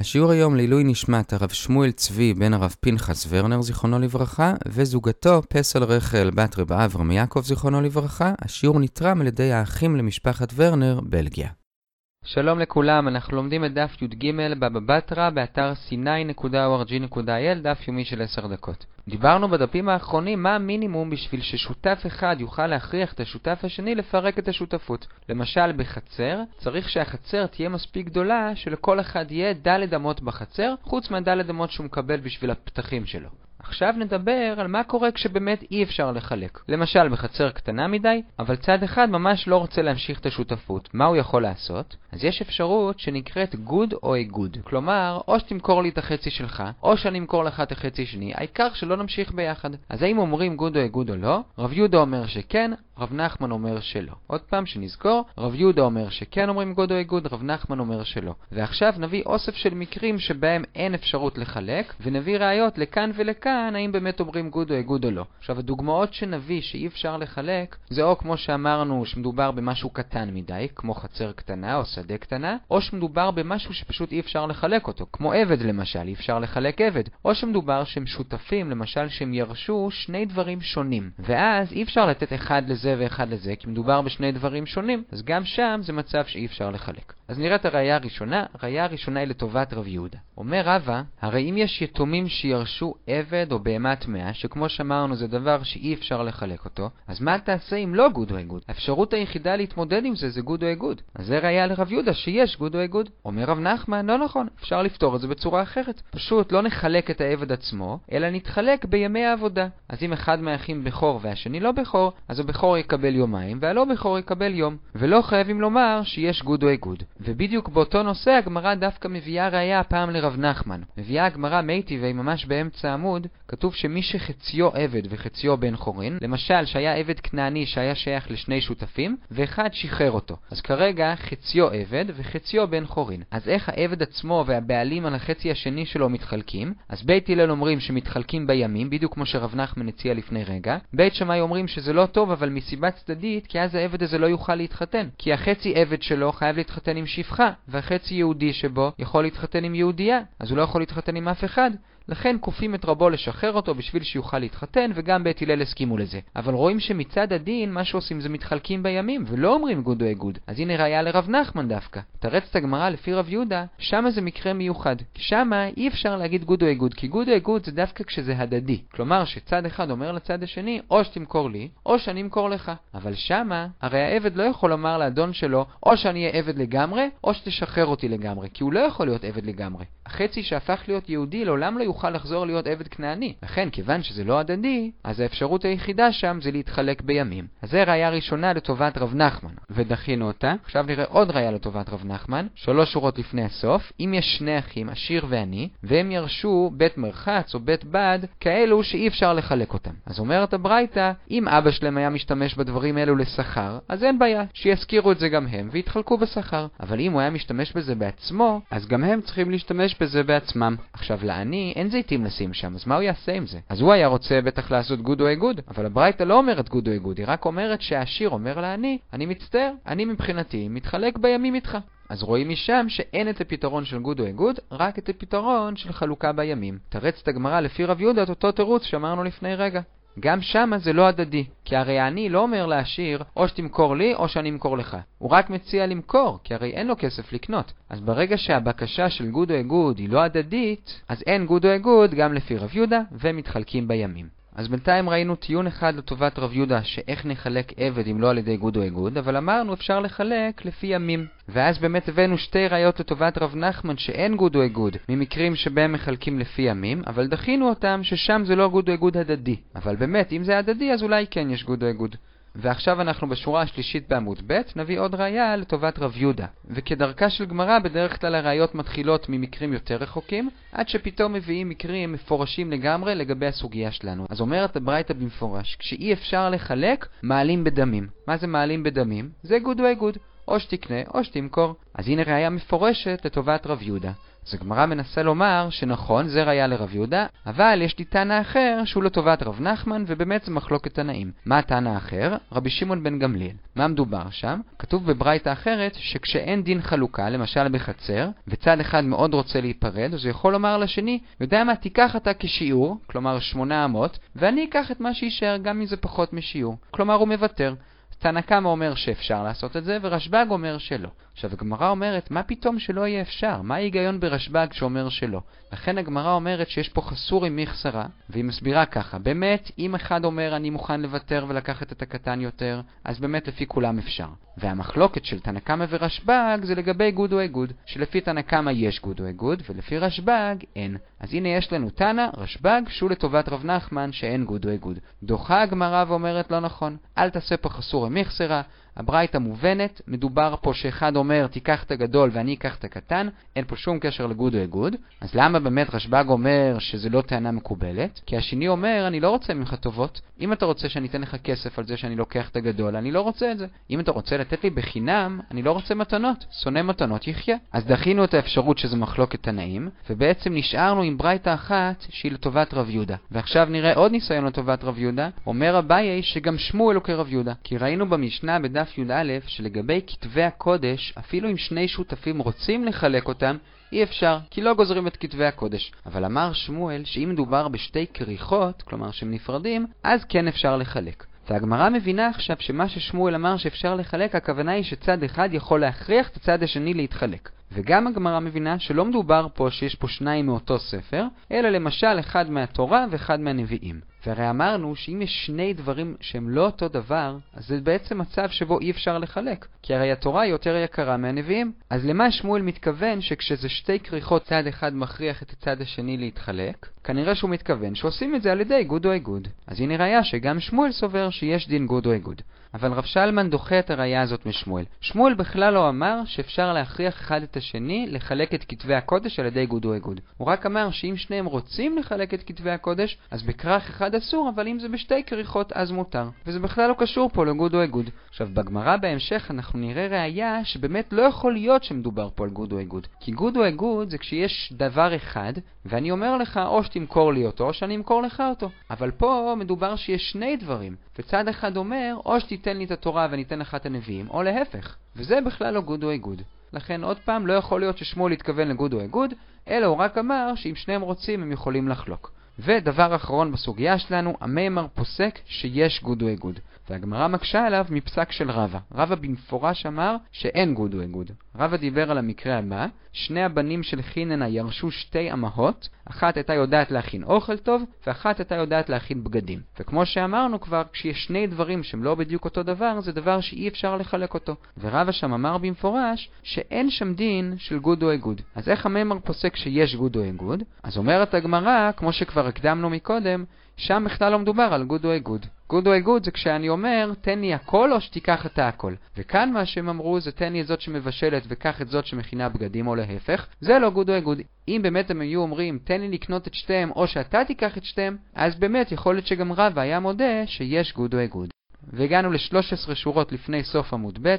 השיעור היום לעילוי נשמת הרב שמואל צבי בן הרב פנחס ורנר זיכרונו לברכה וזוגתו פסל רחל בת רב אברהם יעקב זיכרונו לברכה. השיעור נתרם על ידי האחים למשפחת ורנר, בלגיה. שלום לכולם, אנחנו לומדים את דף י"ג בבא בתרא באתר c9.org.il, דף יומי של 10 דקות. דיברנו בדפים האחרונים מה המינימום בשביל ששותף אחד יוכל להכריח את השותף השני לפרק את השותפות. למשל בחצר, צריך שהחצר תהיה מספיק גדולה שלכל אחד יהיה ד' אמות בחצר, חוץ מהד' אמות שהוא מקבל בשביל הפתחים שלו. עכשיו נדבר על מה קורה כשבאמת אי אפשר לחלק. למשל, בחצר קטנה מדי, אבל צד אחד ממש לא רוצה להמשיך את השותפות. מה הוא יכול לעשות? אז יש אפשרות שנקראת גוד או איגוד. כלומר, או שתמכור לי את החצי שלך, או שאני אמכור לך את החצי שני, העיקר שלא נמשיך ביחד. אז האם אומרים גוד או איגוד או לא? רב יהודה אומר שכן, רב נחמן אומר שלא. עוד פעם, שנזכור, רב יהודה אומר שכן אומרים גוד או איגוד, רב נחמן אומר שלא. ועכשיו נביא אוסף של מקרים שבהם אין אפשרות לחלק, ונביא ראיות לכאן ולכאן האם באמת אומרים גוד או איגוד או לא. עכשיו, הדוגמאות שנביא שאי אפשר לחלק, זה או כמו שאמרנו שמדובר במשהו קטן מדי, כמו חצר קטנה או שדה קטנה, או שמדובר במשהו שפשוט אי אפשר לחלק אותו, כמו עבד למשל, אי אפשר לחלק עבד, או שמדובר שהם שותפים, למשל שהם ירשו שני דברים שונים, ואז אי אפשר לתת אחד לזה ואחד לזה, כי מדובר בשני דברים שונים, אז גם שם זה מצב שאי אפשר לחלק. אז נראה את הראייה הראשונה, הראייה הראשונה היא לטובת רב יהודה. אומר רבא, הרי אם יש יתומים שירשו עבד או בהמה טמאה, שכמו שאמרנו זה דבר שאי אפשר לחלק אותו, אז מה תעשה אם לא גוד או איגוד? האפשרות היחידה להתמודד עם זה זה גוד או איגוד. אז זה ראייה לרב יהודה שיש גוד או איגוד. אומר רב נחמן, לא נכון, אפשר לפתור את זה בצורה אחרת. פשוט לא נחלק את העבד עצמו, אלא נתחלק בימי העבודה. אז אם אחד מהאחים בכור והשני לא בכור, אז הבכור יקבל יומיים והלא בכור יקבל יום. ולא חייבים לומר שיש גוד או איגוד. ובדיוק באותו נושא הגמרא דווקא מביאה ראייה הפעם לרב נחמן. מביאה הגמרא מייטיבי ממש באמצע העמוד, כתוב שמי שחציו עבד וחציו בן חורין, למשל שהיה עבד כנעני שהיה שייך לשני שותפים, ואחד שחרר אותו. אז כרגע חציו עבד וחציו בן חורין. אז איך העבד עצמו והבעלים על החצי השני שלו מתחלקים? אז בית הלל אומרים שמתחלקים בימים, בדיוק כמו שרב נחמן הציע לפני רגע. בית שמאי אומרים שזה לא טוב, אבל מסיבה צדדית, כי אז העבד הזה לא יוכל להתחתן. כי החצי עבד שלו חייב להתחתן עם שפחה, והחצי יהודי שבו יכול להתחתן עם יהודייה, אז הוא לא יכול להתחתן עם אף אחד. לכן כופים את רבו לשחרר אותו בשביל שיוכל להתחתן, וגם בית הלל הסכימו לזה. אבל רואים שמצד הדין, מה שעושים זה מתחלקים בימים, ולא אומרים גוד או איגוד. אז הנה ראיה לרב נחמן דווקא. מתרצת הגמרא לפי רב יהודה, שמה זה מקרה מיוחד. שמה אי אפשר להגיד גוד או איגוד, כי גוד או איגוד זה דווקא כשזה הדדי. כלומר, שצד אחד אומר לצד השני, או שתמכור לי, או שאני אמכור לך. אבל שמה, הרי העבד לא יכול לומר לאדון שלו, או שאני אהיה עבד לגמרי, או שתשחרר אותי לגמרי, כי הוא לא יכול להיות עבד לגמרי. החצי שהפך להיות יהודי לעולם לא יוכל לחזור להיות עבד כנעני. לכן, כיוון שזה לא הדדי, אז האפשרות היחידה שם זה להתחלק בימים. אז זה ראייה ראשונה לטובת רב נחמן, ודחינו אותה. עכשיו נראה עוד ראייה לטובת רב נחמן, שלוש שורות לפני הסוף. אם יש שני אחים, עשיר ועני, והם ירשו בית מרחץ או בית בד, כאלו שאי אפשר לחלק אותם. אז אומרת הברייתא, אם אבא שלהם היה משתמש בדברים האלו לשכר, אז אין בעיה, שישכירו את זה גם הם ויתחלקו בשכר. אבל אם הוא היה משתמש בזה בעצמו, אז גם הם צריכים להשתמש בזה בעצמם. עכשיו, לעני אין זיתים לשים שם, אז מה הוא יעשה עם זה? אז הוא היה רוצה בטח לעשות גוד או אבל הברייתא לא אומרת גוד או היא רק אומרת שהעשיר אומר לעני, אני מצטער, אני מבחינתי מתחלק בימים איתך. אז רואים משם שאין את הפתרון של גוד או איגוד, רק את הפתרון של חלוקה בימים. מתרצת הגמרא לפי רב יהודה את אותו תירוץ שאמרנו לפני רגע. גם שמה זה לא הדדי, כי הרי העני לא אומר לעשיר, או שתמכור לי, או שאני אמכור לך. הוא רק מציע למכור, כי הרי אין לו כסף לקנות. אז ברגע שהבקשה של גוד או איגוד היא לא הדדית, אז אין גוד או איגוד גם לפי רב יהודה, ומתחלקים בימים. אז בינתיים ראינו טיעון אחד לטובת רב יהודה, שאיך נחלק עבד אם לא על ידי גוד או איגוד, אבל אמרנו אפשר לחלק לפי ימים. ואז באמת הבאנו שתי ראיות לטובת רב נחמן שאין גוד או איגוד, ממקרים שבהם מחלקים לפי ימים, אבל דחינו אותם ששם זה לא גוד או איגוד הדדי. אבל באמת, אם זה הדדי אז אולי כן יש גוד או איגוד. ועכשיו אנחנו בשורה השלישית בעמוד ב', נביא עוד ראייה לטובת רב יהודה. וכדרכה של גמרא, בדרך כלל הראיות מתחילות ממקרים יותר רחוקים, עד שפתאום מביאים מקרים מפורשים לגמרי לגבי הסוגיה שלנו. אז אומרת הברייתא במפורש, כשאי אפשר לחלק, מעלים בדמים. מה זה מעלים בדמים? זה גוד או איגוד. או שתקנה או שתמכור. אז הנה ראייה מפורשת לטובת רב יהודה. אז הגמרא מנסה לומר שנכון, זה ראיה לרב יהודה, אבל יש לי טענה אחר שהוא לטובת רב נחמן, ובאמת זה מחלוקת תנאים. מה הטענה האחר? רבי שמעון בן גמליאל. מה מדובר שם? כתוב בברייתא אחרת שכשאין דין חלוקה, למשל בחצר, וצד אחד מאוד רוצה להיפרד, אז הוא יכול לומר לשני, יודע מה, תיקח אתה כשיעור, כלומר 800, ואני אקח את מה שיישאר גם אם זה פחות משיעור. כלומר הוא מוותר. תנא קמא אומר שאפשר לעשות את זה, ורשב"ג אומר שלא. עכשיו, הגמרא אומרת, מה פתאום שלא יהיה אפשר? מה ההיגיון ברשב"ג שאומר שלא? לכן הגמרא אומרת שיש פה חסורי מחסרא, והיא מסבירה ככה, באמת, אם אחד אומר אני מוכן לוותר ולקחת את הקטן יותר, אז באמת לפי כולם אפשר. והמחלוקת של תנא קמא ורשב"ג זה לגבי גוד או איגוד, שלפי תנא קמא יש גוד או איגוד, ולפי רשב"ג אין. אז הנה יש לנו תנא, רשב"ג, שהוא לטובת רב נחמן שאין גוד או איגוד. דוחה הגמרא ואומרת לא נכון, אל תעשה פה חסורי מחסרא, הברייתא מובנת, מדובר פה שאחד אומר תיקח את הגדול ואני אקח את הקטן, אין פה שום קשר לגוד או איגוד. אז למה באמת רשב"ג אומר שזה לא טענה מקובלת? כי השני אומר אני לא רוצה ממך טובות, אם אתה רוצה שאני אתן לך כסף על זה שאני לוקח את הגדול, אני לא רוצה את זה. אם אתה רוצה לתת לי בחינם, אני לא רוצה מתנות, שונא מתנות יחיה. אז דחינו את האפשרות שזה מחלוקת תנאים, ובעצם נשארנו עם ברייתא אחת שהיא לטובת רב יהודה. ועכשיו נראה עוד ניסיון לטובת רב יהודה, אומר אביי שגם שמואל הוא כרב יהודה. כי ראינו במשנה בדף דף י"א שלגבי כתבי הקודש, אפילו אם שני שותפים רוצים לחלק אותם, אי אפשר, כי לא גוזרים את כתבי הקודש. אבל אמר שמואל שאם מדובר בשתי כריכות, כלומר שהם נפרדים, אז כן אפשר לחלק. והגמרא מבינה עכשיו שמה ששמואל אמר שאפשר לחלק, הכוונה היא שצד אחד יכול להכריח את הצד השני להתחלק. וגם הגמרא מבינה שלא מדובר פה שיש פה שניים מאותו ספר, אלא למשל אחד מהתורה ואחד מהנביאים. והרי אמרנו שאם יש שני דברים שהם לא אותו דבר, אז זה בעצם מצב שבו אי אפשר לחלק, כי הרי התורה היא יותר יקרה מהנביאים. אז למה שמואל מתכוון שכשזה שתי כריכות צד אחד מכריח את הצד השני להתחלק? כנראה שהוא מתכוון שעושים את זה על ידי גוד או איגוד. אז הנה ראיה שגם שמואל סובר שיש דין גוד או איגוד. אבל רב שלמן דוחה את הראייה הזאת משמואל. שמואל בכלל לא אמר שאפשר להכריח אחד את השני לחלק את כתבי הקודש על ידי גוד או איגוד. הוא רק אמר שאם שניהם רוצים לחלק את כתבי הקודש, אז בכרך אחד אסור, אבל אם זה בשתי כריכות אז מותר. וזה בכלל לא קשור פה לגוד או איגוד. עכשיו, בגמרא בהמשך אנחנו נראה ראייה שבאמת לא יכול להיות שמדובר פה על גוד או איגוד. כי גוד או איגוד זה כשיש דבר אחד, ואני אומר לך או שתמכור לי אותו, או שאני אמכור לך אותו. אבל פה מדובר שיש שני דברים, וצד אחד אומר, או שתיתן לי את התורה ואני אתן לך את הנביאים, או להפך. וזה בכלל לא גוד או איגוד. לכן עוד פעם, לא יכול להיות ששמואל התכוון לגוד או איגוד, אלא הוא רק אמר שאם שניהם רוצים הם יכולים לחלוק. ודבר אחרון בסוגיה שלנו, אמימר פוסק שיש גוד או איגוד. והגמרא מקשה עליו מפסק של רבא. רבא במפורש אמר שאין גוד או איגוד. רבא דיבר על המקרה הבא, שני הבנים של חיננה ירשו שתי אמהות, אחת הייתה יודעת להכין אוכל טוב, ואחת הייתה יודעת להכין בגדים. וכמו שאמרנו כבר, כשיש שני דברים שהם לא בדיוק אותו דבר, זה דבר שאי אפשר לחלק אותו. ורבא שם אמר במפורש שאין שם דין של גוד או איגוד. אז איך אמימר פוסק שיש גוד או איגוד? אז אומרת הגמרא, כמו שכבר הקדמנו מקודם, שם בכלל לא מדובר על גוד או איגוד. גוד או איגוד זה כשאני אומר, תן לי הכל או שתיקח את הכל. וכאן מה שהם אמרו זה תן לי את זאת שמבשלת וקח את זאת שמכינה בגדים או להפך. זה לא גוד או איגוד. אם באמת הם היו אומרים, תן לי לקנות את שתיהם או שאתה תיקח את שתיהם, אז באמת יכול להיות שגם רבא היה מודה שיש גוד או איגוד. והגענו ל-13 שורות לפני סוף עמוד ב',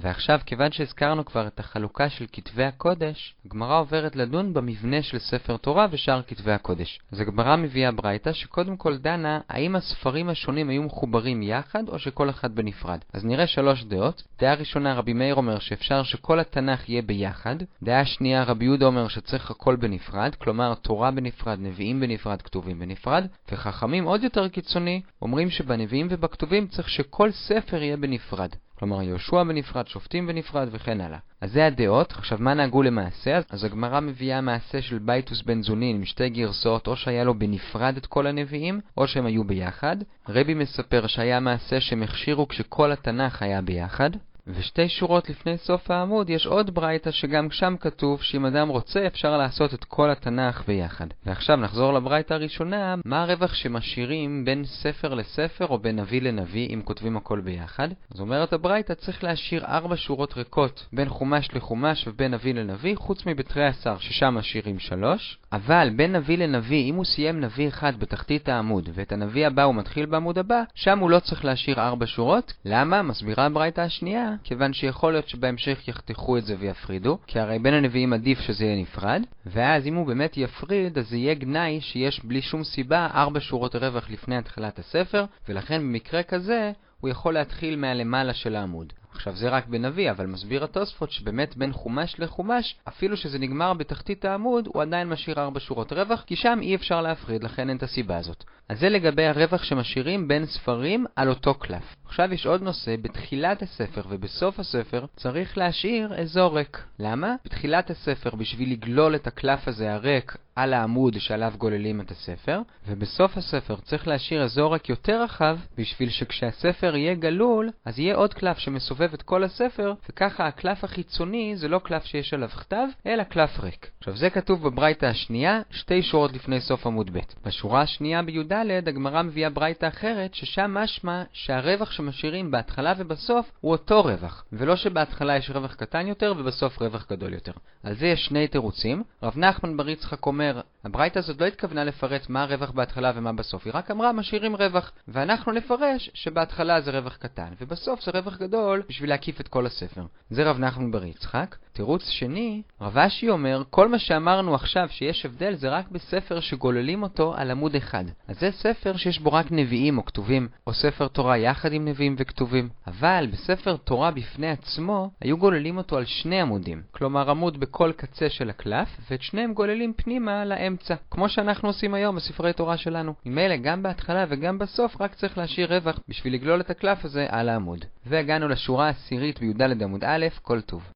ועכשיו, כיוון שהזכרנו כבר את החלוקה של כתבי הקודש, הגמרא עוברת לדון במבנה של ספר תורה ושאר כתבי הקודש. אז הגמרא מביאה ברייתא שקודם כל דנה האם הספרים השונים היו מחוברים יחד או שכל אחד בנפרד. אז נראה שלוש דעות. דעה ראשונה רבי מאיר אומר שאפשר שכל התנ"ך יהיה ביחד. דעה שנייה רבי יהודה אומר שצריך הכל בנפרד, כלומר תורה בנפרד, נביאים בנפרד, כתובים בנפרד. וחכמים עוד יותר קיצוני אומרים שבנביאים ובכתובים צריך שכל ספר יהיה בנפרד. כלומר יהושע בנפרד, שופטים בנפרד וכן הלאה. אז זה הדעות, עכשיו מה נהגו למעשה? אז הגמרא מביאה מעשה של בייתוס בן זונין עם שתי גרסאות, או שהיה לו בנפרד את כל הנביאים, או שהם היו ביחד. רבי מספר שהיה מעשה שהם הכשירו כשכל התנ"ך היה ביחד. ושתי שורות לפני סוף העמוד יש עוד ברייתא שגם שם כתוב שאם אדם רוצה אפשר לעשות את כל התנ"ך ביחד. ועכשיו נחזור לברייתא הראשונה, מה הרווח שמשאירים בין ספר לספר או בין נביא לנביא אם כותבים הכל ביחד? אז אומרת הברייתא צריך להשאיר ארבע שורות ריקות בין חומש לחומש ובין נביא לנביא חוץ מבתרי עשר ששם משאירים שלוש. אבל בין נביא לנביא אם הוא סיים נביא אחד בתחתית העמוד ואת הנביא הבא הוא מתחיל בעמוד הבא, שם הוא לא צריך להשאיר ארבע שורות. למה? מסבירה הברייתא השנייה כיוון שיכול להיות שבהמשך יחתכו את זה ויפרידו, כי הרי בין הנביאים עדיף שזה יהיה נפרד, ואז אם הוא באמת יפריד, אז זה יהיה גנאי שיש בלי שום סיבה ארבע שורות רווח לפני התחלת הספר, ולכן במקרה כזה הוא יכול להתחיל מהלמעלה של העמוד. עכשיו זה רק בנביא, אבל מסביר התוספות שבאמת בין חומש לחומש, אפילו שזה נגמר בתחתית העמוד, הוא עדיין משאיר ארבע שורות רווח, כי שם אי אפשר להפריד, לכן אין את הסיבה הזאת. אז זה לגבי הרווח שמשאירים בין ספרים על אותו קלף. עכשיו יש עוד נושא, בתחילת הספר ובסוף הספר צריך להשאיר אזור ריק. למה? בתחילת הספר, בשביל לגלול את הקלף הזה הריק על העמוד שעליו גוללים את הספר, ובסוף הספר צריך להשאיר אזור ריק יותר רחב, בשביל שכשהספר יהיה גלול, אז יהיה עוד קלף שמסובב את כל הספר, וככה הקלף החיצוני זה לא קלף שיש עליו כתב, אלא קלף ריק. עכשיו זה כתוב בברייתא השנייה, שתי שורות לפני סוף עמוד ב'. בשורה השנייה בי"ד הגמרא מביאה ברייתא אחרת, ששם משמע שהרווח שמשאירים בהתחלה ובסוף הוא אותו רווח, ולא שבהתחלה יש רווח קטן יותר ובסוף רווח גדול יותר. על זה יש שני תירוצים. רב נחמן בר יצחק אומר, הברייתא הזאת לא התכוונה לפרט מה הרווח בהתחלה ומה בסוף, היא רק אמרה משאירים רווח, ואנחנו נפרש שבהתחלה זה רווח קטן, ובסוף זה רווח גדול בשביל להקיף את כל הספר. זה רב נחמן בר יצחק. תירוץ שני, רב אשי אומר, כל מה שאמרנו עכשיו שיש הבדל זה רק בספר שגוללים אותו על עמוד אחד. אז זה ספר שיש בו רק נביאים או כתובים, או ספר תורה יחד עם נביאים וכתובים. אבל בספר תורה בפני עצמו, היו גוללים אותו על שני עמודים. כלומר עמוד בכל קצה של הקלף, ואת שניהם גוללים פנימה לאמצע. כמו שאנחנו עושים היום בספרי תורה שלנו. ממילא גם בהתחלה וגם בסוף רק צריך להשאיר רווח בשביל לגלול את הקלף הזה על העמוד. והגענו לשורה העשירית בי"ד עמוד א', כל טוב.